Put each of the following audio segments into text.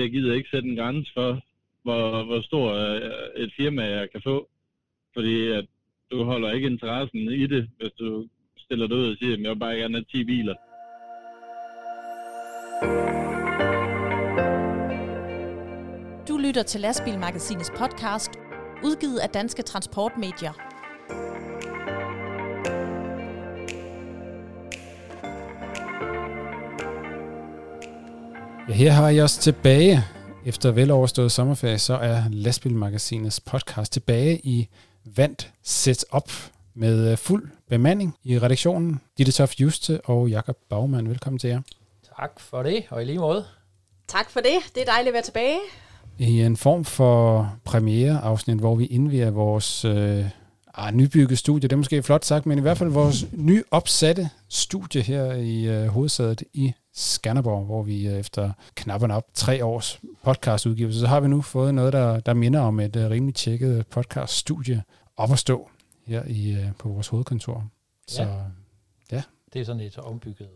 jeg gider ikke sætte en grænse for, hvor, hvor stor øh, et firma jeg kan få. Fordi at du holder ikke interessen i det, hvis du stiller dig ud og siger, at jeg vil bare gerne have 10 biler. Du lytter til Lastbilmagasinets podcast, udgivet af Danske Transportmedier. Ja, her har jeg os tilbage. Efter veloverstået sommerferie, så er Lastbilmagasinets podcast tilbage i vandt setup med øh, fuld bemanding i redaktionen. Ditte Toft Juste og Jakob Bagman, velkommen til jer. Tak for det, og i lige måde. Tak for det. Det er dejligt at være tilbage. I en form for premiereafsnit, hvor vi indviger vores øh, ah, nybygget studie, det er måske flot sagt, men i hvert fald vores nyopsatte studie her i øh, hovedsædet i Skanderborg, hvor vi øh, efter knappen op tre års podcastudgivelse, så har vi nu fået noget, der, der minder om et øh, rimelig tjekket podcaststudie op at stå her i, øh, på vores hovedkontor. Så Ja. Det er sådan et ombygget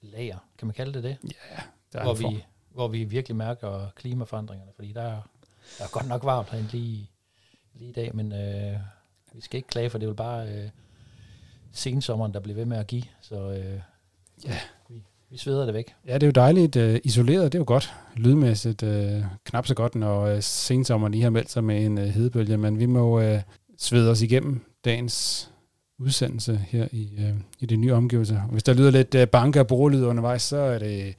lager, kan man kalde det det? ja, der er Hvor vi, hvor vi virkelig mærker klimaforandringerne, fordi der er, der er godt nok varmt herinde lige, lige i dag, men øh, vi skal ikke klage, for det er jo bare øh, sensommeren, der bliver ved med at give, så øh, Ja. vi, vi sveder det væk. Ja, det er jo dejligt øh, isoleret, det er jo godt. Lydmæssigt øh, knap så godt, når øh, sensommeren lige har meldt sig med en øh, hedebølge, men vi må øh, svede os igennem dagens udsendelse her i, øh, i det nye omgivelser. Hvis der lyder lidt øh, banke- og borelyd undervejs, så er det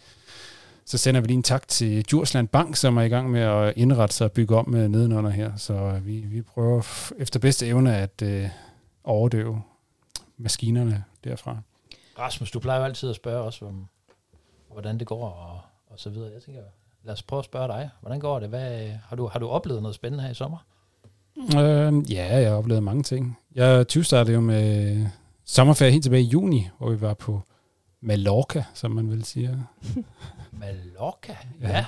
så sender vi lige en tak til Djursland Bank, som er i gang med at indrette sig og bygge om med nedenunder her. Så øh, vi, vi prøver efter bedste evne at øh, overdøve maskinerne derfra. Rasmus, du plejer jo altid at spørge os om, hvordan det går og, og så videre. Jeg tænker, lad os prøve at spørge dig. Hvordan går det? Hvad, har, du, har du oplevet noget spændende her i sommer? Øh, ja, jeg har oplevet mange ting. Jeg 20 startede jo med sommerferie helt tilbage i juni, hvor vi var på Mallorca, som man vil sige. Mallorca? Ja. Ja.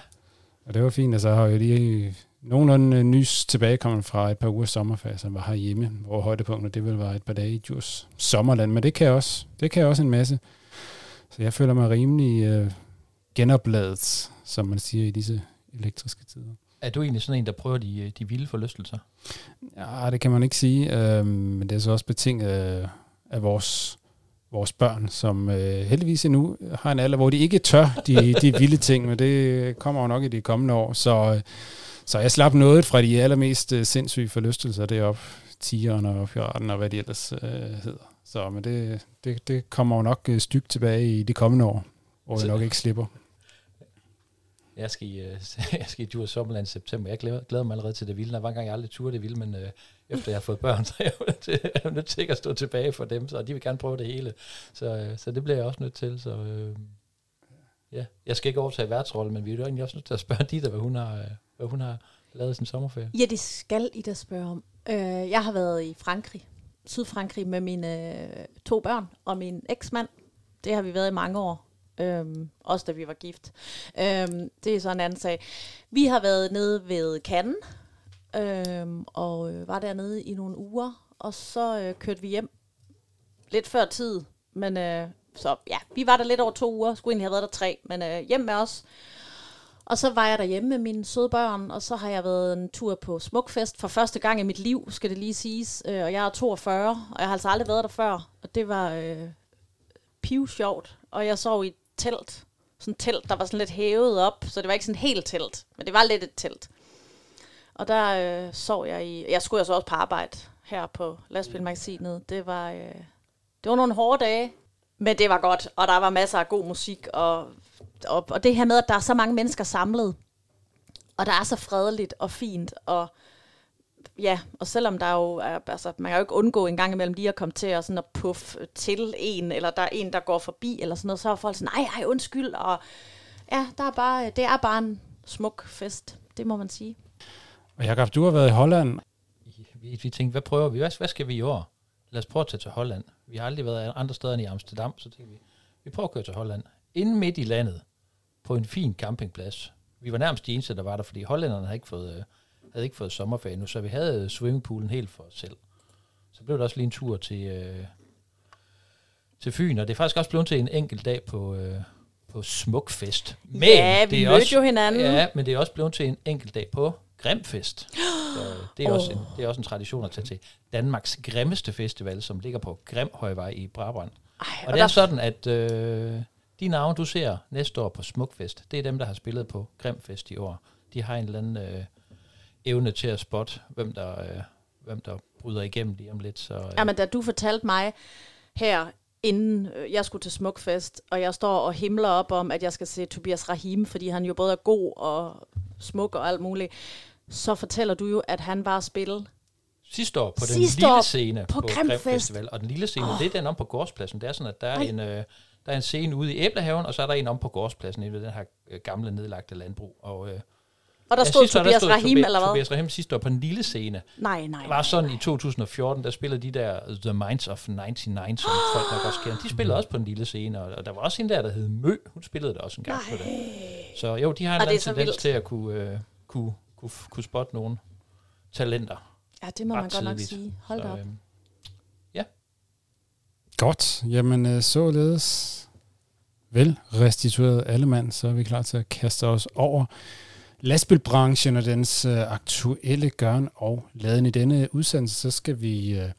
Og det var fint, og så har jeg lige nogenlunde nys tilbagekommet fra et par uger sommerferie, som var herhjemme, hvor højdepunktet det vil være et par dage i Djurs sommerland, men det kan jeg også, det kan jeg også en masse. Så jeg føler mig rimelig øh, genopladet, som man siger i disse elektriske tider. Er du egentlig sådan en, der prøver de, de vilde forlystelser? Ja, det kan man ikke sige, øh, men det er så også betinget af, af vores, vores børn, som øh, heldigvis endnu har en alder, hvor de ikke tør de, de vilde ting, men det kommer jo nok i de kommende år. Så, øh, så jeg slap noget fra de allermest øh, sindssyge forlystelser deroppe, tigeren og piraten og hvad de ellers øh, hedder. Så men det, det, det kommer jo nok øh, stygt tilbage i de kommende år, hvor jeg nok ikke slipper. Jeg skal i, øh, jeg skal i Djurs Sommerland i september. Jeg glæder, glæder mig allerede til det vilde. Der var engang, jeg aldrig turde det vilde, men øh, efter jeg har fået børn, så er jeg jo nødt til, jeg er nødt til ikke at stå tilbage for dem, så de vil gerne prøve det hele. Så, øh, så det bliver jeg også nødt til. Så, øh, ja. Jeg skal ikke overtage værtsrollen, men vi er jo egentlig også nødt til at spørge Dita, hvad hun har, øh, hvad hun har lavet i sin sommerferie. Ja, det skal I da spørge om. Øh, jeg har været i Frankrig, Sydfrankrig, med mine øh, to børn og min eksmand. Det har vi været i mange år. Øhm, også da vi var gift. Øhm, det er så en anden sag. Vi har været nede ved Cannes, øhm, og øh, var dernede i nogle uger, og så øh, kørte vi hjem lidt før tid. Men øh, så ja, vi var der lidt over to uger, skulle egentlig have været der tre, men øh, hjem med os. Og så var jeg derhjemme med mine søde børn, og så har jeg været en tur på Smukfest for første gang i mit liv, skal det lige siges. Øh, og jeg er 42, og jeg har altså aldrig været der før. Og det var øh, piv sjovt. Og jeg sov i et telt. Sådan et telt, der var sådan lidt hævet op, så det var ikke sådan helt telt, men det var lidt et telt. Og der øh, sov jeg i... Jeg skulle jo så også på arbejde her på Lastbilmagasinet. Det var, øh, det var nogle hårde dage, men det var godt, og der var masser af god musik, og, og, og det her med, at der er så mange mennesker samlet, og der er så fredeligt og fint, og ja, og selvom der jo er, altså, man kan jo ikke undgå en gang imellem lige at komme til at, sådan at puffe til en, eller der er en, der går forbi, eller sådan noget, så er folk sådan, nej, ej, undskyld, og ja, der er bare, det er bare en smuk fest, det må man sige. Og Jakob, du har været i Holland. Vi, vi tænkte, hvad prøver vi? Hvad, hvad skal vi i år? Lad os prøve at tage til Holland. Vi har aldrig været andre steder end i Amsterdam, så tænkte vi, vi prøver at køre til Holland. Inden midt i landet, på en fin campingplads. Vi var nærmest de eneste, der var der, fordi hollænderne havde ikke fået, øh, havde ikke fået sommerferie nu, så vi havde swimmingpoolen helt for os selv. Så blev der også lige en tur til, øh, til Fyn, og det er faktisk også blevet til en enkelt dag på, øh, på Smukfest. Men ja, vi det er mødte også, jo hinanden. Ja, men det er også blevet til en enkelt dag på Grimfest. Så det, er oh. også en, det er også en tradition at tage til Danmarks grimmeste festival, som ligger på Grimhøjvej i Brabrand. Ej, og, og det er sådan, at øh, de navne, du ser næste år på Smukfest, det er dem, der har spillet på Grimfest i år. De har en eller anden øh, evne til at spotte, hvem der, øh, hvem der bryder igennem lige om lidt. Så, øh. Jamen, da du fortalte mig her, inden øh, jeg skulle til Smukfest, og jeg står og himler op om, at jeg skal se Tobias Rahim, fordi han jo både er god og smuk og alt muligt, så fortæller du jo, at han var spillet sidste år på den lille scene på, på Festival. Og den lille scene, oh. det er den om på gårdspladsen. Det er sådan, at der er, en, øh, der er en scene ude i Æblehaven, og så er der en om på gårdspladsen, i den her øh, gamle nedlagte landbrug. Og, øh, og der stod Tobias der stod Rahim, Tobias, eller hvad? Tobias Rahim sidste år på en lille scene. Nej, nej. Det var sådan nej. i 2014, der spillede de der The Minds of 99, som folk nok også kender. De spillede også på en lille scene, og, og der var også en der, der hed Mø. Hun spillede der også en gang nej. på det. Så jo, de har en anden tendens til at kunne, øh, kunne, kunne, kunne spotte nogle talenter. Ja, det må man godt nok sige. Hold så, op. Øhm, ja. Godt. Jamen, øh, således vel restitueret alle mand, så er vi klar til at kaste os over lastbilbranchen og dens øh, aktuelle gørn og laden i denne udsendelse, så skal vi øh,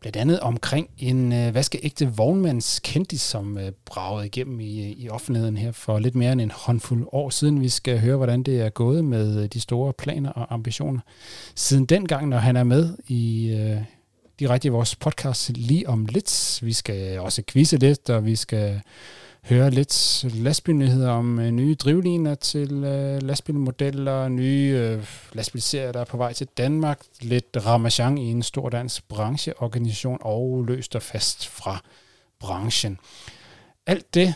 blandt andet omkring en vaskeægte vognmandskendis, som bragede igennem i, i offentligheden her for lidt mere end en håndfuld år siden. Vi skal høre, hvordan det er gået med de store planer og ambitioner. Siden dengang, når han er med i direkte i vores podcast lige om lidt. Vi skal også quizze lidt, og vi skal høre lidt lastbilnyheder om øh, nye drivliner til øh, lastbilmodeller, nye øh, lastbilserier, der er på vej til Danmark, lidt ramachan i en stor dansk brancheorganisation og løst og fast fra branchen. Alt det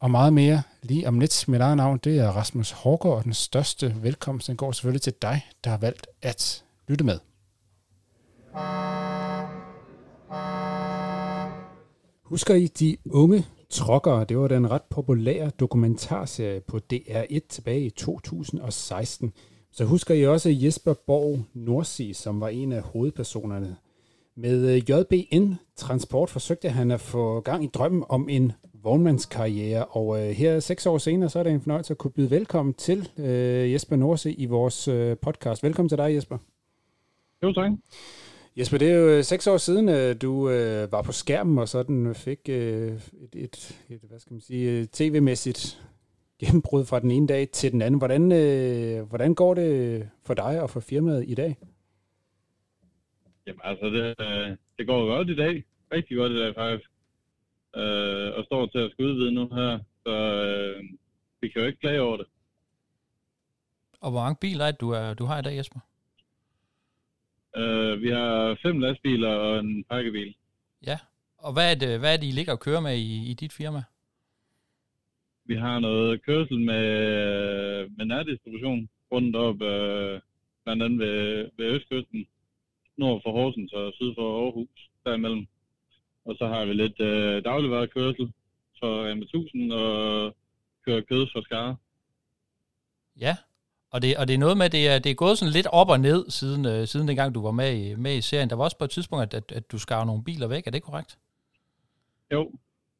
og meget mere lige om lidt. Mit eget navn, det er Rasmus Hårgaard, og den største velkomst, den går selvfølgelig til dig, der har valgt at lytte med. Husker I de unge Trokkere, det var den ret populære dokumentarserie på DR1 tilbage i 2016. Så husker I også Jesper Borg Norsi, som var en af hovedpersonerne. Med øh, JBN Transport forsøgte han at få gang i drømmen om en vognmandskarriere, og øh, her seks år senere, så er det en fornøjelse at kunne byde velkommen til øh, Jesper Nordsig i vores øh, podcast. Velkommen til dig, Jesper. Jo, tak. Jesper, det er jo øh, seks år siden, øh, du øh, var på skærmen og sådan fik øh, et, et, et, hvad skal man sige, øh, tv-mæssigt gennembrud fra den ene dag til den anden. Hvordan, øh, hvordan går det for dig og for firmaet i dag? Jamen altså, det, det går godt i dag. Rigtig godt i dag faktisk. Øh, og står til at skulle udvide nu her. Så øh, vi kan jo ikke klage over det. Og hvor mange biler er det, du, er, du har i dag, Jesper? Uh, vi har fem lastbiler og en pakkebil. Ja, og hvad er det, hvad er det I ligger og kører med i, i dit firma? Vi har noget kørsel med, med nærdistribution rundt op, uh, blandt andet ved, ved Østkysten, nord for Horsens og syd for Aarhus, derimellem. Og så har vi lidt uh, dagligvarekørsel for Rema 1000 og kører kød for skare. Ja, og det, og det er noget med, det er, det er gået sådan lidt op og ned, siden, øh, siden dengang du var med i, med i serien. Der var også på et tidspunkt, at, at, at du skar nogle biler væk. Er det korrekt? Jo,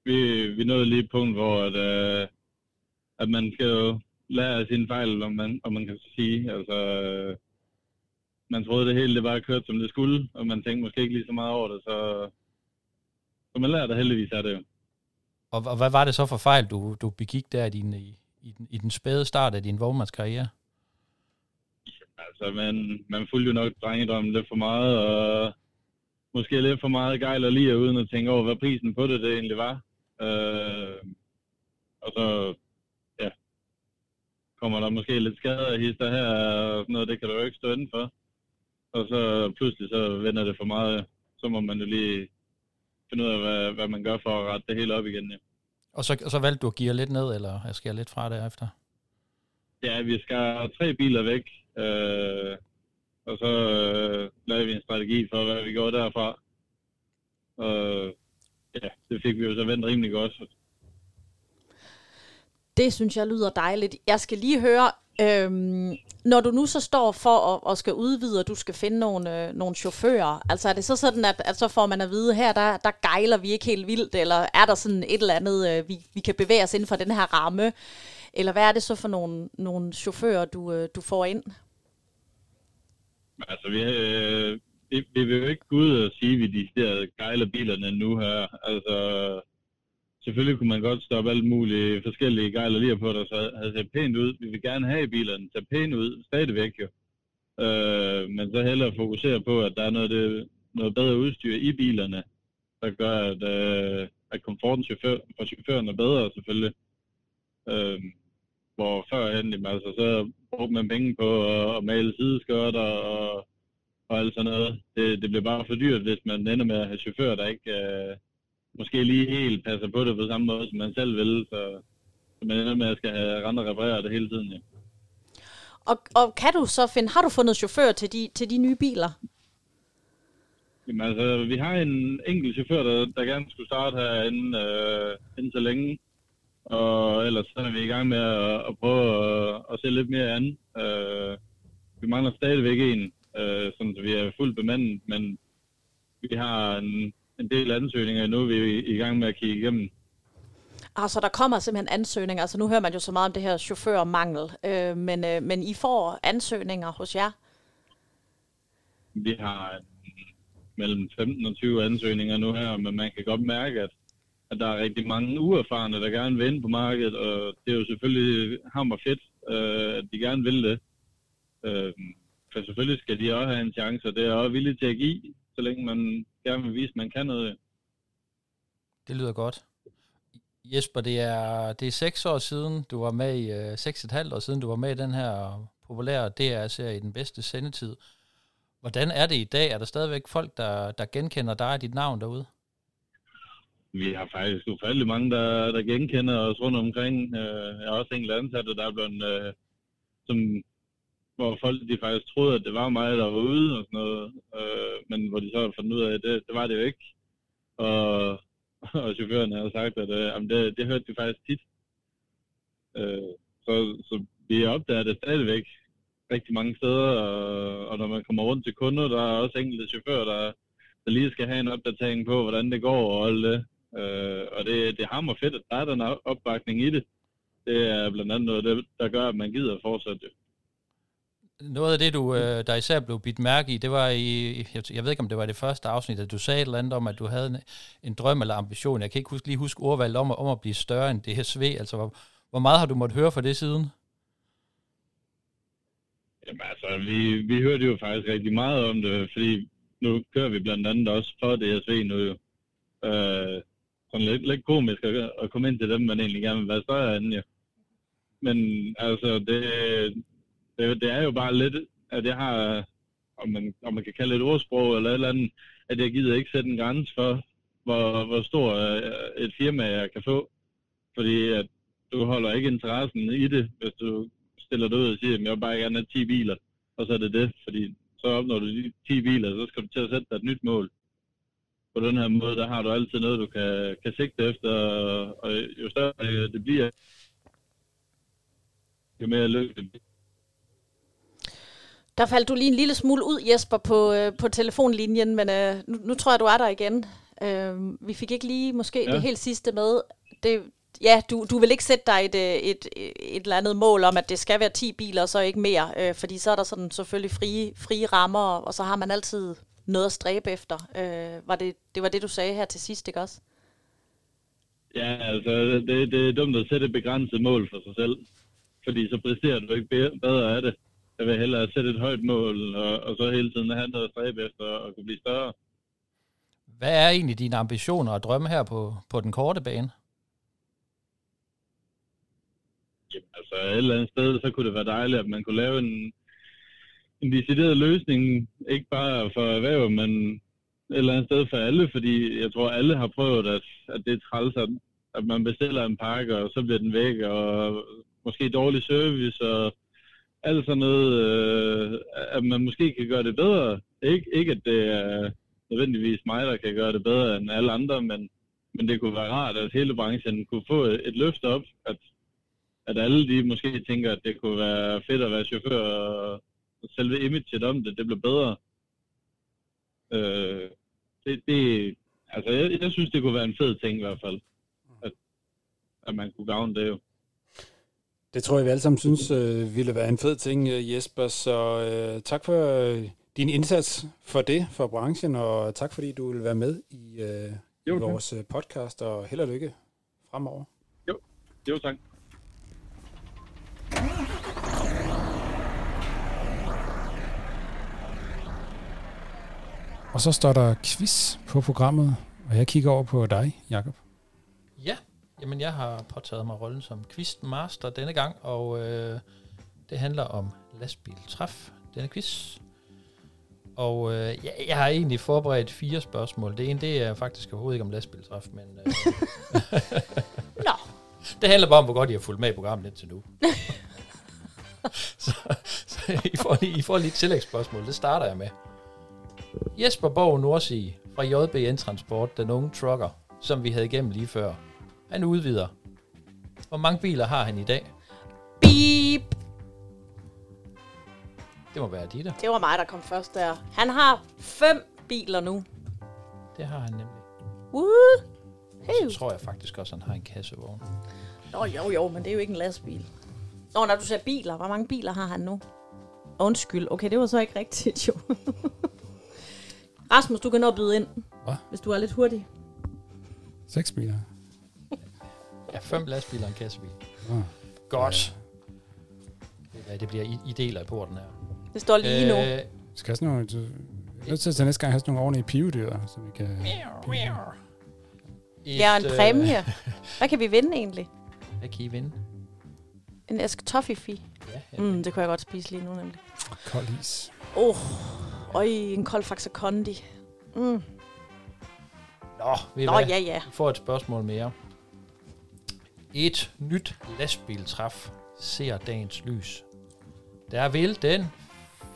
vi, vi nåede lige et punkt, hvor at, øh, at man skal jo lære af sine fejl, om man, om man kan sige. Altså, øh, man troede det hele det bare kørte, som det skulle, og man tænkte måske ikke lige så meget over det, så, så man lærer det heldigvis af det jo. Og, og hvad var det så for fejl, du, du begik der i, din, i, i, den, i den spæde start af din vognmandskarriere? Altså, man, man fulgte jo nok drengedrømmen lidt for meget, og måske lidt for meget gejl og lige uden at tænke over, hvad prisen på det, det egentlig var. Øh, og så, ja, kommer der måske lidt skade af hister her, og sådan noget, det kan du jo ikke stå inden for. Og så pludselig så vender det for meget, så må man jo lige finde ud af, hvad, hvad man gør for at rette det hele op igen. Ja. Og så, og så valgte du at give lidt ned, eller jeg skal lidt fra derefter? Ja, vi skal tre biler væk, øh, og så øh, lavede vi en strategi for, hvad vi går derfra. Og ja, det fik vi jo så vendt rimelig godt. Det synes jeg lyder dejligt. Jeg skal lige høre, Øhm, når du nu så står for at, at skal udvide, og du skal finde nogle, øh, nogle chauffører, altså er det så sådan, at, at så får man at vide, her der, der gejler vi ikke helt vildt, eller er der sådan et eller andet, øh, vi, vi kan bevæge os inden for den her ramme, eller hvad er det så for nogle, nogle chauffører, du, øh, du får ind? Altså, vi, øh, vi, vi vil jo ikke gå ud og sige, at vi de gejler bilerne nu her. Altså, selvfølgelig kunne man godt stoppe alt muligt forskellige gejler lige på, der så havde set pænt ud. Vi vil gerne have bilerne ser pænt ud, stadigvæk jo. Øh, men så hellere fokusere på, at der er noget, det, noget bedre udstyr i bilerne, der gør, at, øh, at komforten chauffør, for chaufføren er bedre selvfølgelig. Øh, hvor førhen, altså, så brugte man penge på at, male sideskørter og, og alt sådan noget. Det, det bliver bare for dyrt, hvis man ender med at have chauffører, der ikke øh, måske lige helt passer på det på samme måde, som man selv vil. Så, så man ender med at skal have rent reparere det hele tiden. Ja. Og, og kan du så finde, har du fundet chauffør til de, til de nye biler? Jamen altså, vi har en enkelt chauffør, der, der gerne skulle starte her inden, øh, inden så længe. Og ellers så er vi i gang med at, at prøve at, at se lidt mere an. Øh, vi mangler stadigvæk en, øh, sådan så vi er fuldt bemandet, men vi har en, en del ansøgninger nu, vi er i gang med at kigge igennem. Altså, der kommer simpelthen ansøgninger. Altså, nu hører man jo så meget om det her chaufførmangel, øh, men, øh, men I får ansøgninger hos jer? Vi har mellem 15 og 20 ansøgninger nu her, men man kan godt mærke, at, at der er rigtig mange uerfarne, der gerne vil ind på markedet, og det er jo selvfølgelig hammer fedt, øh, at de gerne vil det. Øh, for selvfølgelig skal de også have en chance, og det er også villige til at give, så længe man gerne vil vise, at man kan noget. Det lyder godt. Jesper, det er, det er seks år siden, du var med i, øh, seks et halvt år siden, du var med i den her populære DR-serie i den bedste sendetid. Hvordan er det i dag? Er der stadigvæk folk, der, der genkender dig og dit navn derude? Vi har faktisk ufattelig mange, der, der genkender os rundt omkring. Øh, jeg har også enkelt ansatte, der er blevet, øh, som hvor folk de faktisk troede, at det var mig, der var ude og sådan noget, øh, men hvor de så har fundet ud af, at det, det var det jo ikke. Og, og chaufføren har sagt, at øh, jamen det, det hørte de faktisk tit. Øh, så, så vi opdager det stadigvæk rigtig mange steder, og, og når man kommer rundt til kunder, der er også enkelte chauffører, der, der lige skal have en opdatering på, hvordan det går og alt det. Øh, og det, det hammer fedt, at der er den opbakning i det. Det er blandt andet noget, der gør, at man gider at fortsætte det noget af det, du, øh, der især blev bidt mærke i, det var i, jeg ved ikke, om det var det første afsnit, at du sagde et eller andet om, at du havde en, en drøm eller ambition. Jeg kan ikke huske, lige huske ordvalget om, om at blive større end DSV. Altså, hvor, hvor meget har du måttet høre for det siden? Jamen altså, vi, vi hørte jo faktisk rigtig meget om det, fordi nu kører vi blandt andet også for DSV nu jo. Øh, sådan lidt, lidt komisk at, at komme ind til dem, man egentlig gerne vil være større end, ja. Men altså, det, det, det er jo bare lidt, at jeg har, om man, om man kan kalde det et ordsprog eller et eller andet, at jeg gider ikke sætte en grænse for, hvor, hvor stor øh, et firma jeg kan få. Fordi at du holder ikke interessen i det, hvis du stiller dig ud og siger, at jeg vil bare gerne have 10 biler, og så er det det. Fordi så opnår du de 10 biler, så skal du til at sætte dig et nyt mål. På den her måde, der har du altid noget, du kan, kan sigte efter, og jo større det bliver, jo mere lykke det bliver. Der faldt du lige en lille smule ud, Jesper, på, øh, på telefonlinjen, men øh, nu, nu tror jeg, du er der igen. Øh, vi fik ikke lige måske ja. det helt sidste med. Det, ja, du, du vil ikke sætte dig et, øh, et, et, et eller andet mål om, at det skal være 10 biler, og så ikke mere, øh, fordi så er der sådan selvfølgelig frie, frie rammer, og så har man altid noget at stræbe efter. Øh, var det, det var det, du sagde her til sidst, ikke også? Ja, altså, det, det er dumt at sætte et begrænset mål for sig selv, fordi så præsterer du ikke bedre af det jeg vil hellere sætte et højt mål, og, og så hele tiden have noget at stræbe efter og kunne blive større. Hvad er egentlig dine ambitioner og drømme her på, på den korte bane? Jamen, altså et eller andet sted, så kunne det være dejligt, at man kunne lave en, en decideret løsning, ikke bare for erhverv, men et eller andet sted for alle, fordi jeg tror, alle har prøvet, at, at det er træls, at, at man bestiller en pakke, og så bliver den væk, og måske dårlig service, og alt sådan noget, øh, at man måske kan gøre det bedre. Ik- ikke at det er nødvendigvis mig, der kan gøre det bedre end alle andre, men, men det kunne være rart, at hele branchen kunne få et, et løft op, at, at alle de måske tænker, at det kunne være fedt at være chauffør, og selve imaget om det, det blev bedre. Øh, det, det, altså, jeg, jeg synes, det kunne være en fed ting i hvert fald, at, at man kunne gavne det jo. Det tror jeg, vi alle sammen synes øh, ville være en fed ting, øh, Jesper. Så øh, tak for øh, din indsats for det, for branchen, og tak fordi du vil være med i, øh, jo, i vores øh, podcast, og held og lykke fremover. Jo, jo tak. Og så står der quiz på programmet, og jeg kigger over på dig, Jakob. Ja, jamen jeg har påtaget mig rollen som quizmaster denne gang, og øh, det handler om lastbiltræf, denne quiz. Og øh, jeg, jeg har egentlig forberedt fire spørgsmål. Det ene, det er faktisk overhovedet ikke om lastbiltræf, men... Øh, Nå. Det handler bare om, hvor godt I har fulgt med i programmet indtil nu. så, så I, får lige, I får lige et tillægsspørgsmål. Det starter jeg med. Jesper Borg Nordsig fra JBN Transport, den unge trucker, som vi havde igennem lige før. Han udvider. Hvor mange biler har han i dag? Beep. Det må være Ditte. Det var mig, der kom først der. Han har fem biler nu. Det har han nemlig. Woo! Hey. Så tror jeg faktisk også, han har en kassevogn. Nå, jo, jo, men det er jo ikke en lastbil. Nå, når du siger biler, hvor mange biler har han nu? Undskyld, okay, det var så ikke rigtigt, jo. Rasmus, du kan nå at byde ind, Hvad? hvis du er lidt hurtig. Seks biler. Ja, fem lastbiler og en kassebil. Oh. Godt. Ja. Det bliver i, i deler i porten her. Det står lige øh, nu. Øh, Skal have sådan nogle, du, jeg er nødt til at næste gang have sådan nogle ordentlige pivedyr, så vi kan... et, Ja, en øh, præmie. Hvad kan vi vinde egentlig? Hvad kan I vinde? En æsk toffifee. Ja, ja. Mm, det kunne jeg godt spise lige nu nemlig. Kold is. Åh, oh, øj, en kold Faxe Kondi. Mm. Nå, ved I Nå, ja, ja. Vi får et spørgsmål mere. Et nyt lastbiltræf ser dagens lys. Der vil den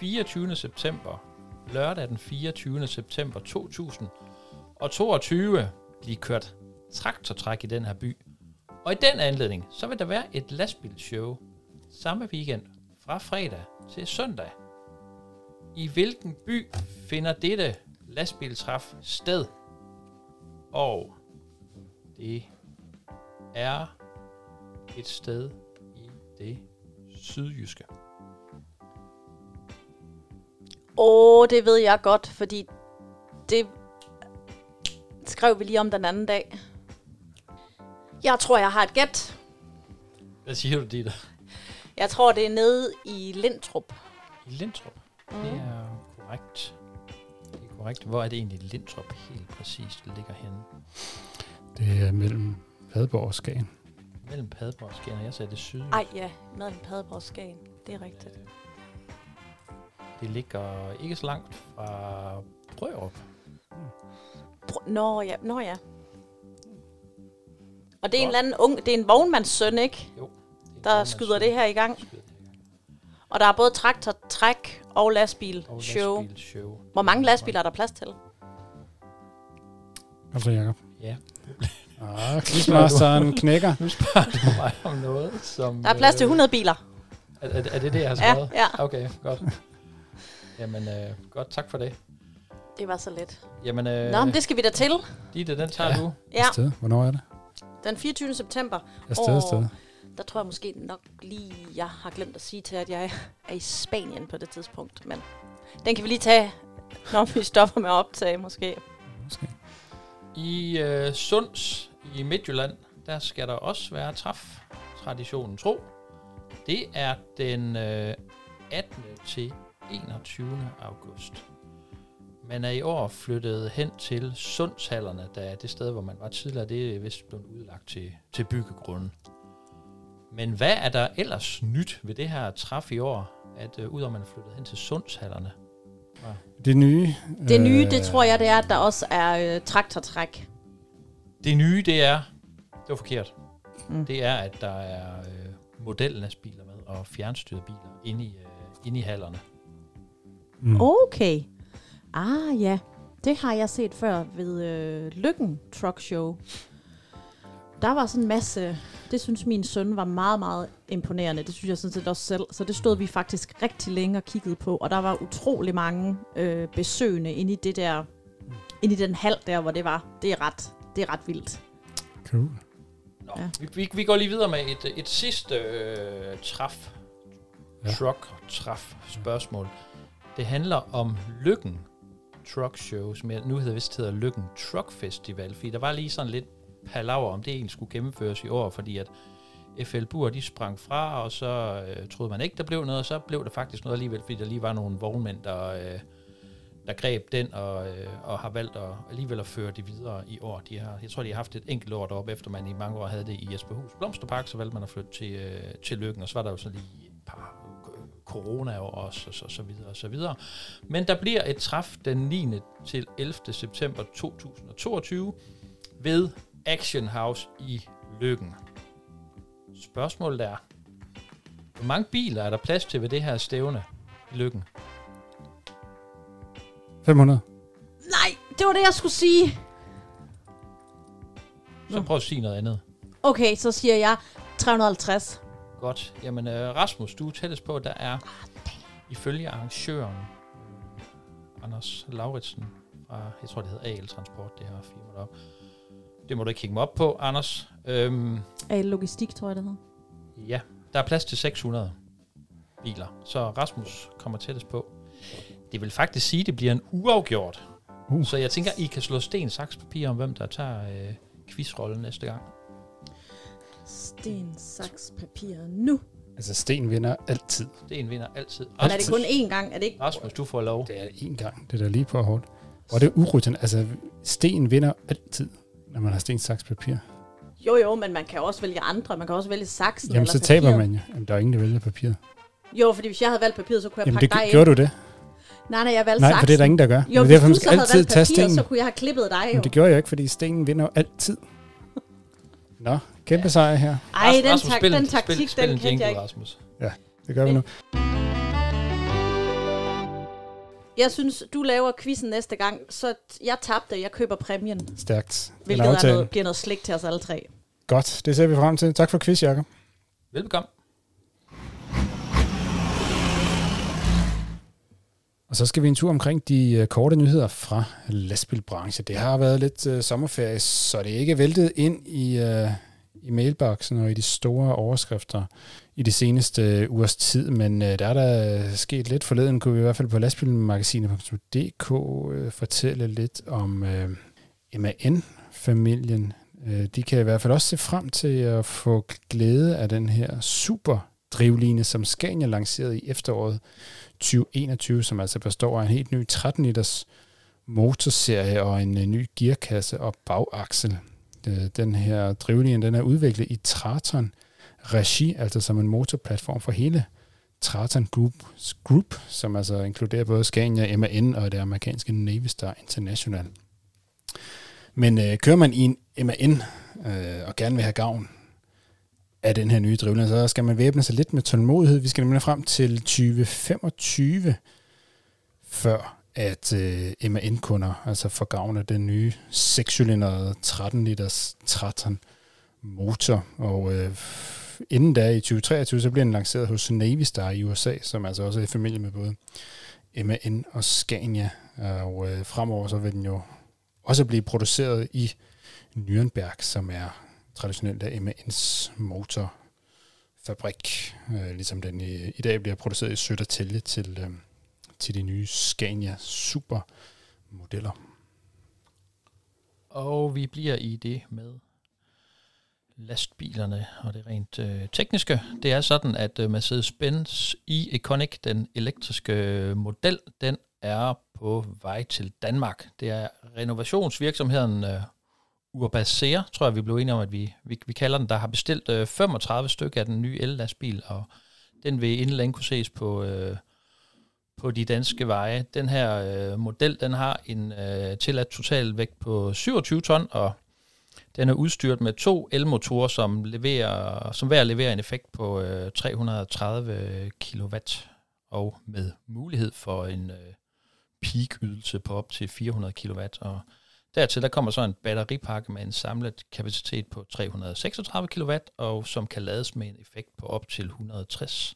24. september, lørdag den 24. september 2022, blive kørt traktortræk i den her by. Og i den anledning, så vil der være et lastbilshow samme weekend fra fredag til søndag. I hvilken by finder dette lastbiltræf sted? Og det er et sted i det sydjyske. Åh, oh, det ved jeg godt, fordi det skrev vi lige om den anden dag. Jeg tror, jeg har et gæt. Hvad siger du, Ditte? Jeg tror, det er nede i Lindtrup. I Lindtrup. Mm. Det er korrekt. Det er korrekt. Hvor er det egentlig Lindtrup helt præcist ligger henne? Det er mellem Padborg og Skagen. Mellem Padborg og Skjern, og jeg sagde det syd. Ej, ja, mellem Padborg og Skagen. Det er rigtigt. Det ligger ikke så langt fra Brørup. Br- Nå, ja. Nå, ja. Og det er en eller anden ung, det er en vognmandssøn, ikke? Jo. er Der skyder det her i gang. Skyder det her i gang. Og der er både traktor, træk og lastbil Og show. lastbilshow. Hvor mange lastbiler er der plads til? Kom så, Jacob. Ja. Ah, quizmasteren knækker. Nu spørger du mig om noget, som... Der er plads til øh, 100 biler. Er, er, er det det, jeg har Ja, skrevet? ja. Okay, godt. Jamen, øh, godt. Tak for det. Det var så let. Jamen, øh, Nå, men det skal vi da til. Ditte, den tager Ja. du. Ja, Sted. Hvornår er det? den 24. september. Afsted, Åh. Der tror jeg måske nok lige, jeg har glemt at sige til, at jeg er i Spanien på det tidspunkt. Men den kan vi lige tage, når vi stopper med at optage måske. Måske. I øh, Sunds i Midtjylland, der skal der også være træf, traditionen tro. Det er den øh, 18. til 21. august. Man er i år flyttet hen til Sundshallerne, der er det sted, hvor man var tidligere. Det er vist blevet udlagt til, til byggegrunden. Men hvad er der ellers nyt ved det her træf i år, at øh, udover man er flyttet hen til Sundshallerne? Det nye. Det nye, øh, det tror jeg, det er, at der også er øh, traktortræk. Det nye, det er, det var forkert, Mm. mm. det er, at der er øh, modellastbiler med og fjernstyrede biler inde i, øh, inde i hallerne. Mm. Okay. Ah ja, det har jeg set før ved øh, Lykken Truck Show. Der var sådan en masse, det synes min søn var meget, meget imponerende. Det synes jeg sådan set også selv. Så det stod vi faktisk rigtig længe og kiggede på. Og der var utrolig mange øh, besøgende inde i det der, inde i den hal der, hvor det var. Det er ret, det er ret vildt. Cool. Nå, Ja. vi, vi, vi går lige videre med et, et sidste øh, træf, Ja. truck træf spørgsmål. Det handler om Lykken Truck Show, som jeg nu hedder vist hedder Lykken Truck Festival, fordi der var lige sådan lidt palaver om det egentlig skulle gennemføres i år, fordi at FL Bur, de sprang fra, og så øh, troede man ikke, der blev noget, og så blev der faktisk noget alligevel, fordi der lige var nogle vognmænd, der, øh, der greb den, og, øh, og har valgt at, alligevel at føre det videre i år. De har, jeg tror, de har haft et enkelt år deroppe, efter man i mange år havde det i Jesperhus Blomsterpark, så valgte man at flytte til, øh, til Lykken, og så var der jo så lige et par corona og også, og så, så videre og så videre. Men der bliver et træf den 9. til 11. september 2022 ved Action House i Lykken. Spørgsmålet er, hvor mange biler er der plads til ved det her stævne i Lykken? 500. Nej, det var det, jeg skulle sige. Så prøv at sige noget andet. Okay, så siger jeg 350. Godt. Jamen, øh, Rasmus, du er tættest på, der er, ifølge arrangøren, Anders Lauritsen fra, jeg tror, det hedder AL Transport, det her firma deroppe. Det må du ikke kigge mig op på, Anders. Øhm, Af logistik, tror jeg, det hedder. ja, der er plads til 600 biler, så Rasmus kommer tættest på. Det vil faktisk sige, at det bliver en uafgjort. Uh. Så jeg tænker, I kan slå sten, saks, papir om, hvem der tager øh, quizrollen næste gang. Sten, saks, papir, nu. Altså, Sten vinder altid. Sten vinder altid. Men er det kun én gang? Er det ikke? Rasmus, du får lov. Det er én gang. Det er da lige på hårdt. Og det er urutin. Altså, Sten vinder altid, når man har sten, saks, papir. Jo, jo, men man kan også vælge andre. Man kan også vælge saksen Jamen, eller så taber papiret. man jo. Jamen, der er ingen, der vælger papiret. Jo, fordi hvis jeg havde valgt papiret, så kunne jeg Jamen, pakke det dig gjorde ind. du det? Nej, nej, jeg valgte Nej, saksen. for det er der ingen, der gør. Jo, Men hvis derfor, du man så havde altid valgt papiret, så kunne jeg have klippet dig jo. Men det gjorde jeg ikke, fordi stenen vinder jo altid. Nå, kæmpe sejr her. Ej, den, Rasmus, tak, spil en- den taktik, spil, spil den en kendte jeg ikke. Rasmus. Det gør vi nu. Jeg synes, du laver quizzen næste gang, så jeg tabte, jeg køber præmien. Stærkt. Hvilket er noget, bliver noget slik til os alle tre. Godt, det ser vi frem til. Tak for quiz, Jacob. Velbekomme. Og så skal vi en tur omkring de øh, korte nyheder fra lastbilbranchen. Det har været lidt øh, sommerferie, så det er ikke væltet ind i, øh, i mailboksen og i de store overskrifter i de seneste øh, ugers tid, men øh, der er der øh, sket lidt forleden, kunne vi i hvert fald på lastbilmagasinet.dk øh, fortælle lidt om øh, MAN-familien. Øh, de kan i hvert fald også se frem til at få glæde af den her super drivline, som Scania lancerede i efteråret 2021, som altså består af en helt ny 13 liters motorserie og en øh, ny gearkasse og bagaksel. Den her drivlinje den er udviklet i Traton Regi, altså som en motorplatform for hele Traton Group, Group som altså inkluderer både Scania, MAN og det amerikanske Navistar International. Men øh, kører man i en MAN øh, og gerne vil have gavn af den her nye drivlinje, så skal man væbne sig lidt med tålmodighed. Vi skal nemlig frem til 2025, før at øh, MAN-kunder altså får gavn af den nye 6-cylindrede 13 liters Traton motor. Og øh, inden da i 2023, så bliver den lanceret hos Navistar i USA, som altså også er i familie med både MAN og Scania. Og øh, fremover så vil den jo også blive produceret i Nürnberg, som er traditionelt af MAN's motorfabrik, øh, ligesom den i, i dag bliver produceret i Sødertælje til, øh, til de nye Scania Super modeller. Og vi bliver i det med lastbilerne og det rent øh, tekniske. Det er sådan, at øh, Mercedes-Benz e-Econic, den elektriske øh, model, den er på vej til Danmark. Det er renovationsvirksomheden øh, Urbaser, tror jeg, vi blev enige om, at vi, vi, vi kalder den, der har bestilt øh, 35 stykker af den nye el-lastbil, og den vil inden længe kunne ses på, øh, på de danske veje. Den her øh, model, den har en øh, tilladt totalvægt på 27 ton, og den er udstyret med to elmotorer, som, leverer, som hver leverer en effekt på øh, 330 kW, og med mulighed for en øh, peak-ydelse på op til 400 kW. Og Dertil der kommer så en batteripakke med en samlet kapacitet på 336 kW, og som kan lades med en effekt på op til 160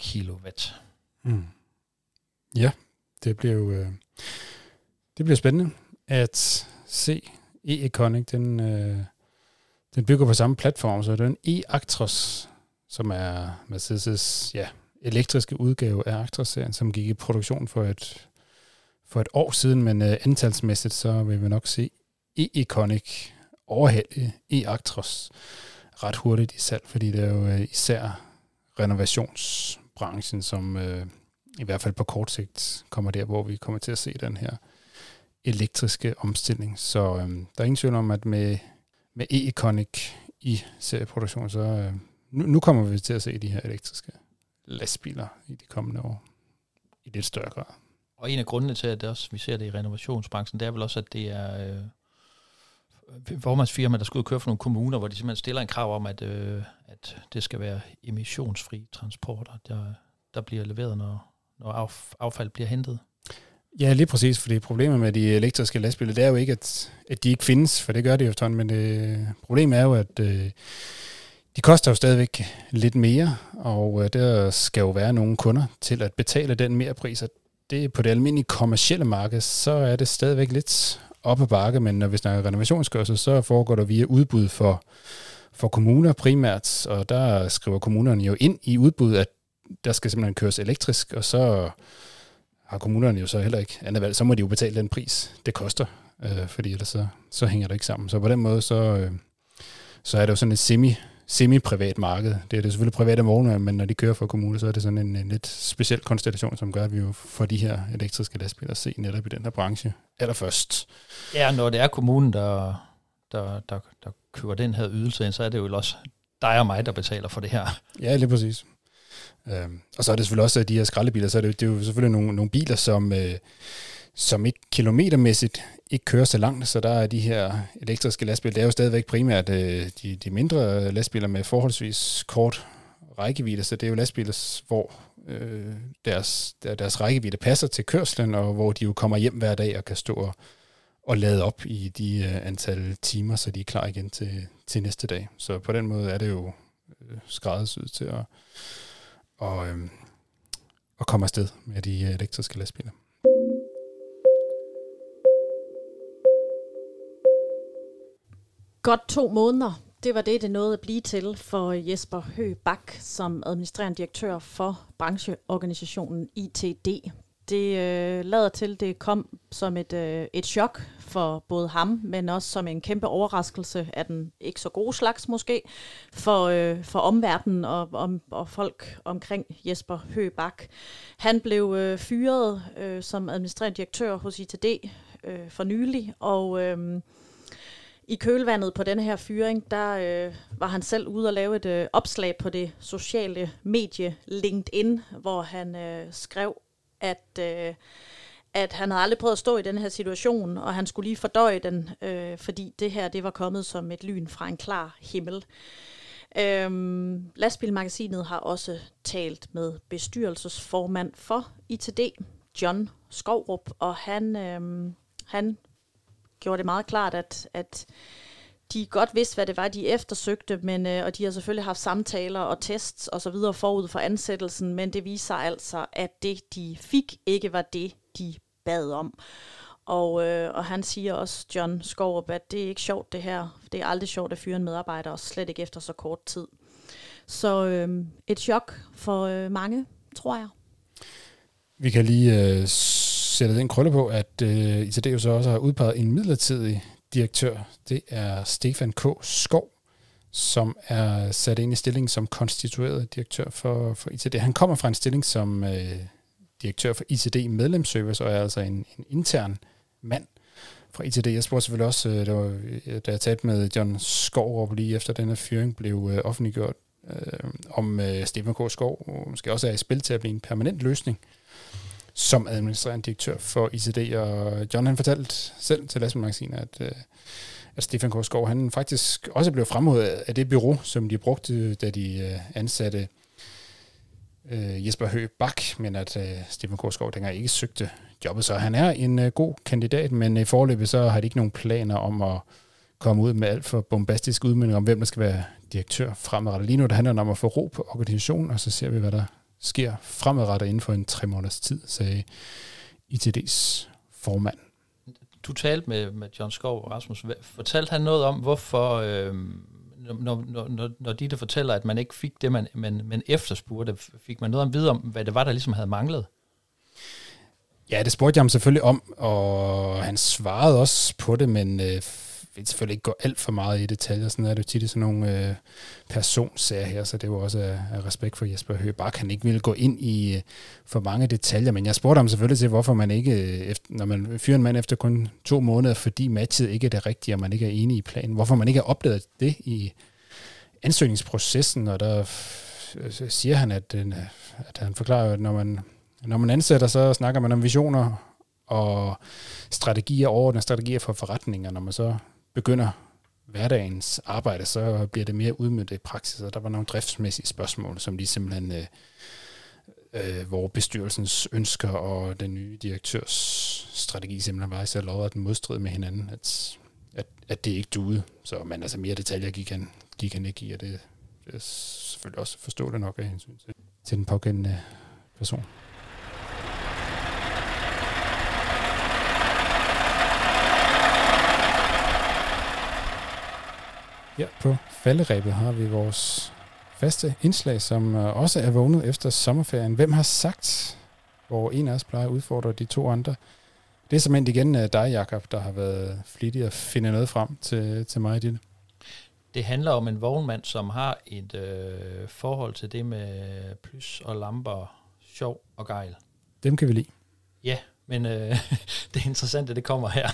kW. Mm. Ja, det bliver jo øh, det bliver spændende at se E-Econic, den, øh, den bygger på samme platform, så det er en E-Actros, som er Mercedes' ja, elektriske udgave af Actros-serien, som gik i produktion for et, for et år siden, men øh, antalsmæssigt, så vil vi nok se E-Econic overhælde E-Actros ret hurtigt i salg, fordi det er jo øh, især renovationsbranchen, som øh, i hvert fald på kort sigt kommer der, hvor vi kommer til at se den her elektriske omstilling. Så øh, der er ingen tvivl om, at med, med E-Econic i serieproduktion, så øh, nu, nu kommer vi til at se de her elektriske lastbiler i de kommende år i lidt større grad. Og en af grundene til, at det også, vi ser det i renovationsbranchen, det er vel også, at det er øh, formandsfirma, der skal ud og køre for nogle kommuner, hvor de simpelthen stiller en krav om, at, øh, at det skal være emissionsfri transporter, der, der bliver leveret, når, når affald bliver hentet. Ja, lige præcis, fordi problemet med de elektriske lastbiler, det er jo ikke, at, at de ikke findes, for det gør de jo sådan, men det, problemet er jo, at øh, de koster jo stadigvæk lidt mere, og øh, der skal jo være nogle kunder til at betale den mere pris, og det på det almindelige kommercielle marked, så er det stadigvæk lidt op ad bakke, men når vi snakker renovationskørsel, så foregår der via udbud for, for kommuner primært, og der skriver kommunerne jo ind i udbud, at der skal simpelthen køres elektrisk, og så har kommunerne jo så heller ikke andet valg, så må de jo betale den pris, det koster, øh, fordi ellers så, så hænger det ikke sammen. Så på den måde, så, øh, så er det jo sådan et semi, semi-privat marked. Det er det selvfølgelig private vognmænd, men når de kører for kommuner, så er det sådan en, en lidt speciel konstellation, som gør, at vi jo får de her elektriske lastbiler se netop i den her branche allerførst. Ja, når det er kommunen, der, der, der, der køber den her ydelse ind, så er det jo også dig og mig, der betaler for det her. Ja, lige præcis. Øhm, og så er det selvfølgelig også de her skraldebiler, så er det, det er jo selvfølgelig nogle, nogle biler, som, øh, som ikke kilometermæssigt ikke kører så langt, så der er de her elektriske lastbiler, det er jo stadigvæk primært øh, de, de mindre øh, lastbiler med forholdsvis kort rækkevidde, så det er jo lastbiler, hvor øh, deres, deres rækkevidde passer til kørslen, og hvor de jo kommer hjem hver dag og kan stå og, og lade op i de øh, antal timer, så de er klar igen til, til næste dag. Så på den måde er det jo øh, skræddersyet til at, og, øh, og komme afsted med de øh, elektriske lastbiler. Godt to måneder. Det var det, det nåede at blive til for Jesper Høgh Bak som administrerende direktør for brancheorganisationen ITD. Det øh, lader til, det kom som et, øh, et chok for både ham, men også som en kæmpe overraskelse af den ikke så gode slags måske, for, øh, for omverdenen og, og, og folk omkring Jesper Høbak. Han blev øh, fyret øh, som administrerende direktør hos ITD øh, for nylig, og... Øh, i kølvandet på denne her fyring, der øh, var han selv ude og lave et øh, opslag på det sociale medie LinkedIn, hvor han øh, skrev, at, øh, at han havde aldrig prøvet at stå i den her situation, og han skulle lige fordøje den, øh, fordi det her det var kommet som et lyn fra en klar himmel. Øhm, Lastbilmagasinet har også talt med bestyrelsesformand for ITD, John Skovrup, og han, øhm, han gjorde det meget klart, at, at de godt vidste, hvad det var, de eftersøgte, men, øh, og de har selvfølgelig haft samtaler og tests og så videre forud for ansættelsen, men det viser altså, at det, de fik, ikke var det, de bad om. Og, øh, og han siger også, John Skorup, at det er ikke sjovt det her. Det er aldrig sjovt at fyre en medarbejder, og slet ikke efter så kort tid. Så øh, et chok for øh, mange, tror jeg. Vi kan lige øh, sætte den krølle på, at øh, ITD jo så også har udpeget en midlertidig direktør. Det er Stefan K. Skov, som er sat ind i stillingen som konstitueret direktør for, for ITD. Han kommer fra en stilling som øh, direktør for ITD medlemsservice, og er altså en, en intern mand fra ITD. Jeg spurgte selvfølgelig også, øh, var, øh, da jeg talte med John Skov lige efter denne fyring blev øh, offentliggjort, øh, om øh, Stefan K. Skov måske også er i spil til at blive en permanent løsning som administrerende direktør for ICD, og John han fortalte selv til Lastbilmagasinet, at, øh, at Stefan Korsgaard, han faktisk også blev fremhævet af det bureau, som de brugte, da de øh, ansatte øh, Jesper Høgh Bak, men at øh, Stefan Korsgaard dengang ikke søgte jobbet, så han er en øh, god kandidat, men øh, i forløbet så har de ikke nogen planer om at komme ud med alt for bombastisk udmelding om, hvem der skal være direktør fremadrettet. Lige nu der handler det om at få ro på organisationen, og så ser vi, hvad der sker fremadrettet inden for en tre måneders tid, sagde ITD's formand. Du talte med, med John Skov og Rasmus. Fortalte han noget om, hvorfor, øh, når, når, når, når de der fortæller, at man ikke fik det, man, man, man efterspurgte, fik man noget om videre om, hvad det var, der ligesom havde manglet? Ja, det spurgte jeg ham selvfølgelig om, og han svarede også på det, men øh, vil selvfølgelig ikke gå alt for meget i detaljer. Sådan er det jo tit i sådan nogle øh, personsager her, så det var også af, af respekt for Jesper Høgebak. Han ikke ville gå ind i øh, for mange detaljer, men jeg spurgte ham selvfølgelig til, hvorfor man ikke, øh, efter, når man fyrer en mand efter kun to måneder, fordi matchet ikke er det rigtige, og man ikke er enig i planen, hvorfor man ikke har opdaget det i ansøgningsprocessen, og der øh, siger han, at, den, at han forklarer, at når man, når man ansætter, så snakker man om visioner og strategier, overordnede strategier for forretninger. Når man så begynder hverdagens arbejde, så bliver det mere udmøntet i praksis, og der var nogle driftsmæssige spørgsmål, som de simpelthen, øh, øh, hvor bestyrelsens ønsker og den nye direktørs strategi simpelthen var i så lov, at den modstrid med hinanden, at, at, at det ikke duede. Så man altså mere detaljer gik han, gik han ikke i, og det, det er selvfølgelig også forståeligt nok af hensyn til, til den pågældende person. Her på falderæbet har vi vores faste indslag, som øh, også er vågnet efter sommerferien. Hvem har sagt, hvor en af os plejer at udfordre de to andre? Det er simpelthen igen øh, dig, Jakob, der har været flittig at finde noget frem til, til mig i det. Det handler om en vognmand, som har et øh, forhold til det med plus og lamper, sjov og gejl. Dem kan vi lide. Ja, men øh, det interessante, det kommer her.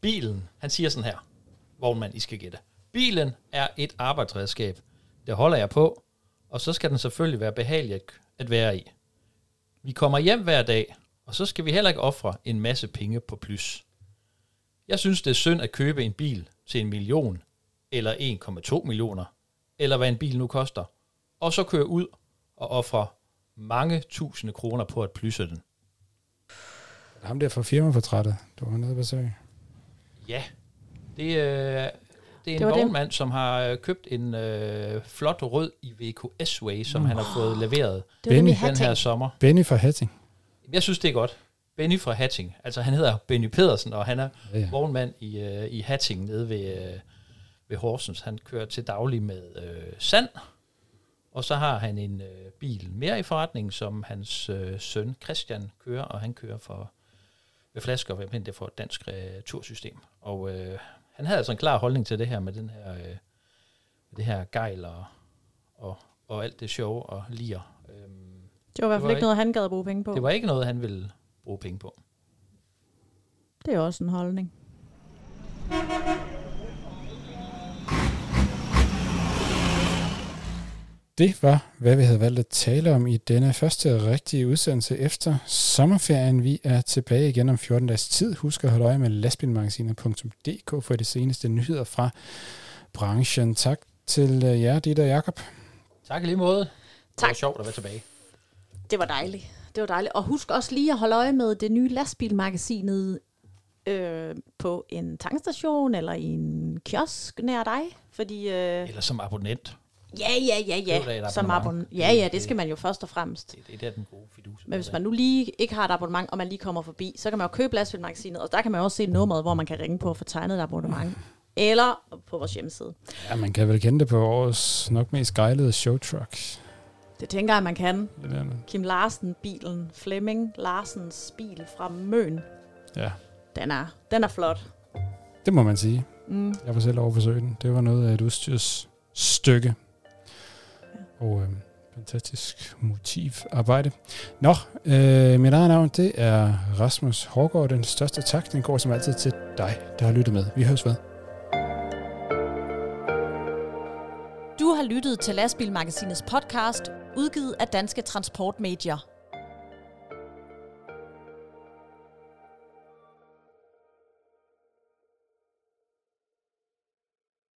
Bilen, han siger sådan her. Vognmand, I skal gætte. Bilen er et arbejdsredskab. Det holder jeg på, og så skal den selvfølgelig være behagelig at være i. Vi kommer hjem hver dag, og så skal vi heller ikke ofre en masse penge på plus. Jeg synes, det er synd at købe en bil til en million, eller 1,2 millioner, eller hvad en bil nu koster, og så køre ud og ofre mange tusinde kroner på at plysse den. Ham der fra firmaportrættet, du var nede at besøge. Ja, det, øh, det er en vognmand, som har øh, købt en øh, flot rød Iveco S-Way, som mm. han har fået leveret det Benny. den her sommer. Benny fra Hatting. Jeg synes, det er godt. Benny fra Hatting. Altså, han hedder Benny Pedersen, og han er ja, ja. vognmand i, øh, i Hatting nede ved, øh, ved Horsens. Han kører til daglig med øh, sand, og så har han en øh, bil mere i forretning, som hans øh, søn Christian kører, og han kører for ved flasker, hvad det for et dansk retursystem. Og øh, han havde altså en klar holdning til det her med den her, øh, det her gejl og, og, og alt det sjove og lir. Øhm, det var i hvert fald ikke noget, han gad at bruge penge på. Det var ikke noget, han ville bruge penge på. Det er også en holdning. Det var, hvad vi havde valgt at tale om i denne første rigtige udsendelse efter sommerferien. Vi er tilbage igen om 14 dages tid. Husk at holde øje med lastbilmagasinet.dk for de seneste nyheder fra branchen. Tak til øh, jer, Dieter og Jacob. Tak lige måde. Tak. Det var sjovt at være tilbage. Det var dejligt. Det var dejligt. Og husk også lige at holde øje med det nye lastbilmagasinet øh, på en tankstation eller i en kiosk nær dig. Fordi, øh, eller som abonnent. Ja, ja, ja, ja. Som abonnement. Ja, ja, det skal man jo først og fremmest. Det, det er den gode fidus. Men hvis man nu lige ikke har et abonnement, og man lige kommer forbi, så kan man jo købe Lastbilmagasinet, og der kan man også se nummeret, hvor man kan ringe på og få tegnet et abonnement. Eller på vores hjemmeside. Ja, man kan vel kende det på årets nok mest gejlede showtruck. Det tænker jeg, man kan. Det er det. Kim Larsen, bilen. Flemming Larsens bil fra Møn. Ja. Den er, den er flot. Det må man sige. Mm. Jeg var selv over besøge den. Det var noget af et udstyrsstykke og øh, fantastisk motivarbejde. Nå, øh, mit eget navn, det er Rasmus Hårgaard. Den største tak, den går som altid til dig, der har lyttet med. Vi høres ved. Du har lyttet til Lastbilmagasinets podcast, udgivet af Danske Transportmedier.